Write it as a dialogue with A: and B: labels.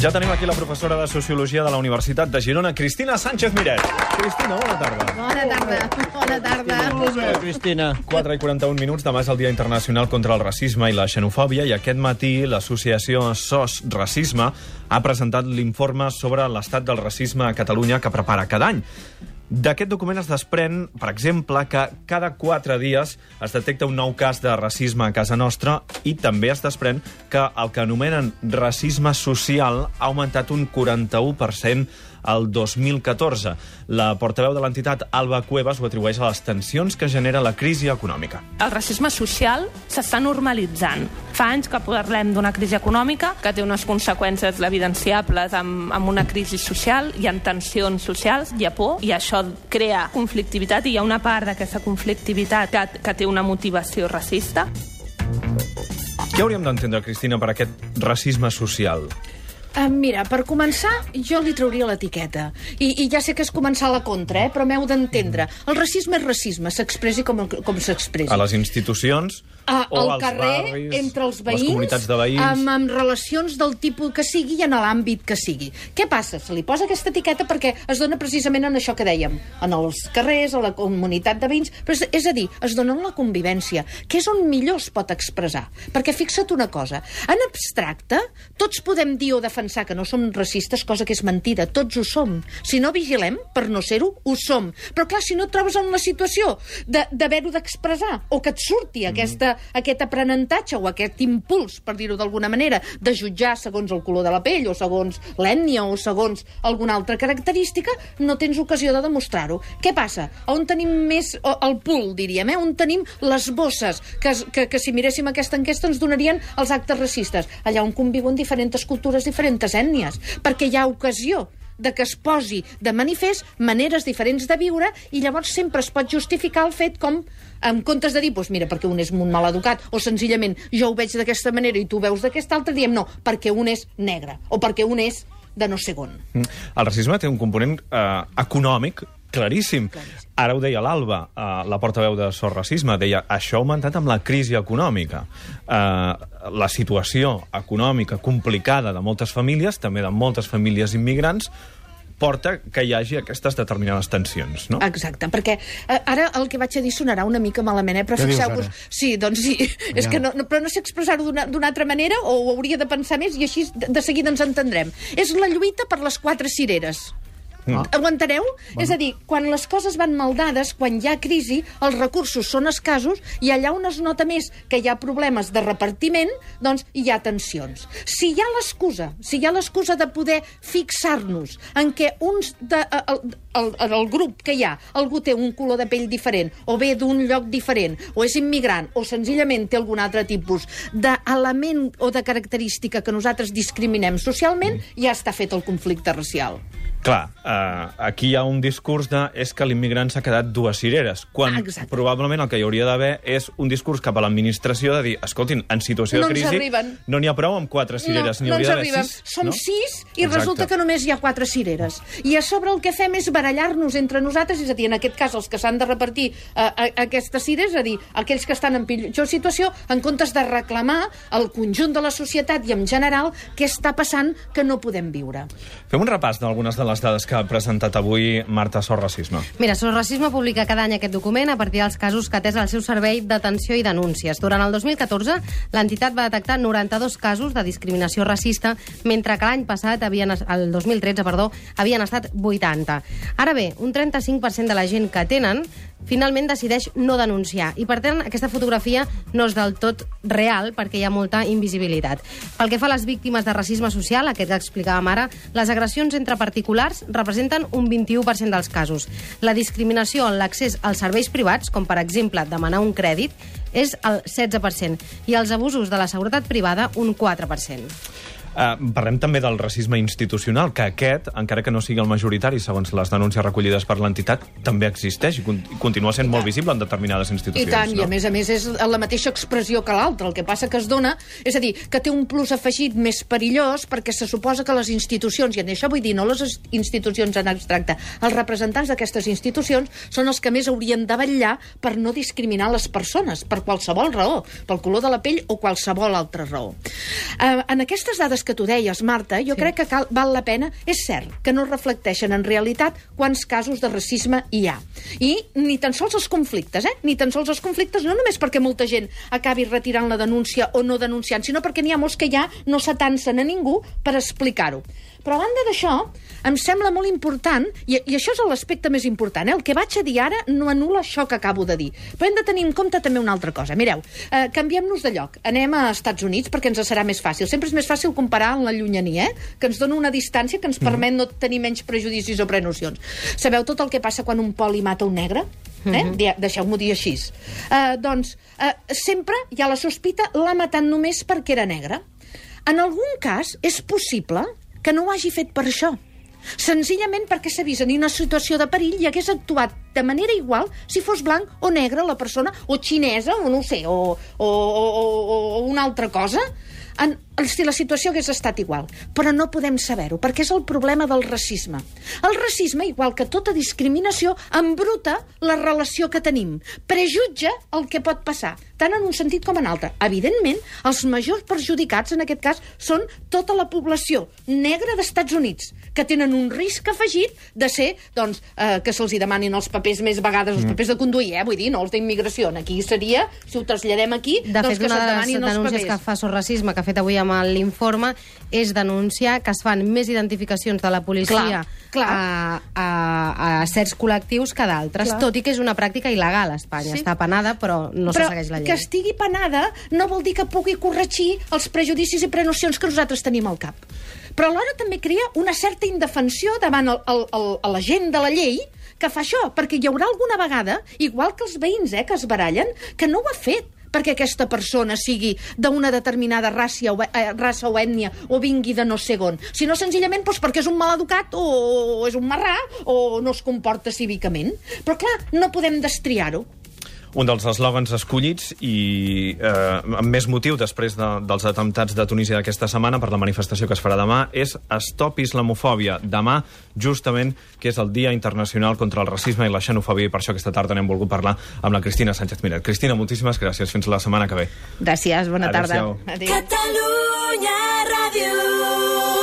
A: Ja tenim aquí la professora de Sociologia de la Universitat de Girona, Cristina Sánchez Miret. Cristina, bona tarda.
B: Bona tarda, bona tarda.
C: Cristina.
A: 4 i 41 minuts, demà és el Dia Internacional contra el Racisme i la Xenofòbia i aquest matí l'associació SOS Racisme ha presentat l'informe sobre l'estat del racisme a Catalunya que prepara cada any. D'aquest document es desprèn, per exemple, que cada quatre dies es detecta un nou cas de racisme a casa nostra i també es desprèn que el que anomenen racisme social ha augmentat un 41% al 2014. La portaveu de l'entitat, Alba Cuevas, ho atribueix a les tensions que genera la crisi econòmica.
D: El racisme social s'està normalitzant. Fa anys que parlem d'una crisi econòmica que té unes conseqüències evidenciables amb, amb una crisi social, hi ha tensions socials, hi ha por, i això crea conflictivitat, i hi ha una part d'aquesta conflictivitat que, que té una motivació racista.
A: Què hauríem d'entendre, Cristina, per aquest racisme social?
B: Uh, mira, per començar, jo li trauria l'etiqueta. I, I ja sé que és començar a la contra, eh? però m'heu d'entendre. El racisme és racisme, s'expressi com, com s'expressi.
A: A les institucions
B: a,
A: o
B: al
A: als
B: carrer,
A: barris,
B: entre els veïns,
A: les comunitats de veïns...
B: Amb, amb relacions del tipus que sigui i en l'àmbit que sigui. Què passa? Se li posa aquesta etiqueta perquè es dona precisament en això que dèiem, en els carrers, a la comunitat de veïns, però és, és a dir, es dona en la convivència, que és on millor es pot expressar. Perquè fixa't una cosa, en abstracte, tots podem dir o defensar que no som racistes, cosa que és mentida, tots ho som. Si no vigilem, per no ser-ho, ho som. Però clar, si no et trobes en la situació d'haver-ho d'expressar, o que et surti aquesta, aquest aprenentatge o aquest impuls, per dir-ho d'alguna manera, de jutjar segons el color de la pell o segons l'ètnia o segons alguna altra característica, no tens ocasió de demostrar-ho. Què passa? On tenim més el pull, diríem, eh? on tenim les bosses, que, que, que si miréssim aquesta enquesta ens donarien els actes racistes, allà on conviuen diferents cultures, diferents ètnies, perquè hi ha ocasió de que es posi de manifest maneres diferents de viure i llavors sempre es pot justificar el fet com en comptes de dir, doncs mira, perquè un és un mal educat, o senzillament jo ho veig d'aquesta manera i tu ho veus d'aquesta altra, diem no, perquè un és negre, o perquè un és de no sé on.
A: Mm. El racisme té un component eh, econòmic claríssim. claríssim. Ara ho deia l'Alba, eh, la portaveu de Sor Racisme, deia això ha augmentat amb la crisi econòmica. Eh, la situació econòmica complicada de moltes famílies, també de moltes famílies immigrants, porta que hi hagi aquestes determinades tensions, no?
B: Exacte, perquè eh, ara el que vaig a dir sonarà una mica malament, eh? però fixeu-vos... Sí, doncs sí, és que no, no, però no sé expressar-ho d'una d'una altra manera o ho hauria de pensar més i així de, de seguida ens entendrem. És la lluita per les quatre cireres.
A: Mm.
B: Ho enteneu? Bueno. És a dir, quan les coses van mal dades, quan hi ha crisi, els recursos són escassos i allà on es nota més que hi ha problemes de repartiment, doncs hi ha tensions. Si hi ha l'excusa, si hi ha l'excusa de poder fixar-nos en què uns de, el, el, el, el grup que hi ha, algú té un color de pell diferent, o ve d'un lloc diferent, o és immigrant, o senzillament té algun altre tipus d'element o de característica que nosaltres discriminem socialment, ja està fet el conflicte racial.
A: Clar, eh, aquí hi ha un discurs de és que l'immigrant s'ha quedat dues cireres, quan
B: Ah, exacte.
A: probablement el que hi hauria d'haver és un discurs cap a l'administració de dir, escoltin, en situació
B: No
A: de crisi
B: arriben.
A: no n'hi ha prou amb quatre cireres,
B: no,
A: n'hi
B: no
A: hauria d'haver sis.
B: Som
A: no?
B: sis i
A: Exacte.
B: resulta que només hi ha quatre cireres. I a sobre el que fem és barallar-nos entre nosaltres, és a dir, en aquest cas els que s'han de repartir eh, a, aquestes cireres, és a dir, aquells que estan en pitjor situació, en comptes de reclamar al conjunt de la societat i en general què està passant que no podem viure.
A: Fem un repàs d'algunes de les dades que ha presentat avui Marta Sor Racisme.
E: Mira, Sos Racisme publica cada any aquest document a partir dels casos que atès el seu servei d'atenció i denúncies. Durant el 2014, l'entitat va detectar 92 casos de discriminació racista, mentre que l'any passat, havien, el 2013, perdó, havien estat 80. Ara bé, un 35% de la gent que tenen finalment decideix no denunciar. I, per tant, aquesta fotografia no és del tot real perquè hi ha molta invisibilitat. Pel que fa a les víctimes de racisme social, aquest que explicàvem ara, les agressions entre particulars representen un 21% dels casos. La discriminació en l'accés als serveis privats, com per exemple demanar un crèdit, és el 16%, i els abusos de la seguretat privada un 4%.
A: Uh, parlem també del racisme institucional, que aquest, encara que no sigui el majoritari, segons les denúncies recollides per l'entitat, també existeix i, con i continua sent molt visible en determinades
B: I
A: institucions.
B: tant,
A: no?
B: i a més a més és la mateixa expressió que l'altra. El que passa que es dona, és a dir, que té un plus afegit més perillós perquè se suposa que les institucions, i en això vull dir no les institucions en abstracte, els representants d'aquestes institucions són els que més haurien de vetllar per no discriminar les persones, per qualsevol raó, pel color de la pell o qualsevol altra raó. Eh, en aquestes dades dades que tu deies, Marta, jo sí. crec que cal, val la pena... És cert que no reflecteixen en realitat quants casos de racisme hi ha. I ni tan sols els conflictes, eh? Ni tan sols els conflictes, no només perquè molta gent acabi retirant la denúncia o no denunciant, sinó perquè n'hi ha molts que ja no s'atancen a ningú per explicar-ho. Però a banda d'això, em sembla molt important, i, i això és l'aspecte més important, eh? el que vaig a dir ara no anul·la això que acabo de dir. Però hem de tenir en compte també una altra cosa. Mireu, eh, canviem-nos de lloc. Anem a Estats Units perquè ens serà més fàcil. Sempre és més fàcil comparar amb la llunyania, eh? que ens dona una distància que ens permet no tenir menys prejudicis o prenocions. Sabeu tot el que passa quan un poli mata un negre? Eh? Mm -hmm. Deixeu-m'ho dir així. Uh, doncs, uh, sempre hi ha la sospita l'ha matat només perquè era negre. En algun cas, és possible que no ho hagi fet per això. Senzillament perquè s'ha vist en una situació de perill i hagués actuat de manera igual si fos blanc o negre la persona, o xinesa, o no sé, o, o, o, o una altra cosa en, si la situació hagués estat igual. Però no podem saber-ho, perquè és el problema del racisme. El racisme, igual que tota discriminació, embruta la relació que tenim, prejutja el que pot passar, tant en un sentit com en altre. Evidentment, els majors perjudicats, en aquest cas, són tota la població negra d'Estats Units, que tenen un risc afegit de ser, doncs, eh, que se'ls demanin els papers més vegades, els mm. papers de conduir, eh? vull dir, no els d'immigració. Aquí seria, si ho traslladem aquí,
E: de
B: doncs
E: fet,
B: que se'ls demanin els
E: papers. que fa Sos Racisme, que ha fet avui amb l'informe, és denunciar que es fan més identificacions de la policia
B: clar, clar.
E: A, a, a certs col·lectius que d'altres, tot i que és una pràctica il·legal a Espanya. Sí. Està penada, però no però se segueix la llei.
B: que estigui penada no vol dir que pugui corregir els prejudicis i prenocions que nosaltres tenim al cap però alhora també crea una certa indefensió davant el, el, el, el, la gent de la llei que fa això, perquè hi haurà alguna vegada, igual que els veïns eh, que es barallen, que no ho ha fet perquè aquesta persona sigui d'una determinada raça o, eh, raça o ètnia o vingui de no sé on, sinó senzillament doncs, perquè és un mal educat o, o és un marrà o no es comporta cívicament. Però clar, no podem destriar-ho
A: un dels eslògans escollits i eh, amb més motiu després de, dels atemptats de Tunísia d'aquesta setmana per la manifestació que es farà demà és Stop Islamofòbia. Demà, justament, que és el Dia Internacional contra el Racisme i la Xenofòbia i per això aquesta tarda n'hem volgut parlar amb la Cristina Sánchez Miret. Cristina, moltíssimes gràcies. Fins la setmana que ve.
B: Gràcies, bona tarda.
A: Adéu. Catalunya Ràdio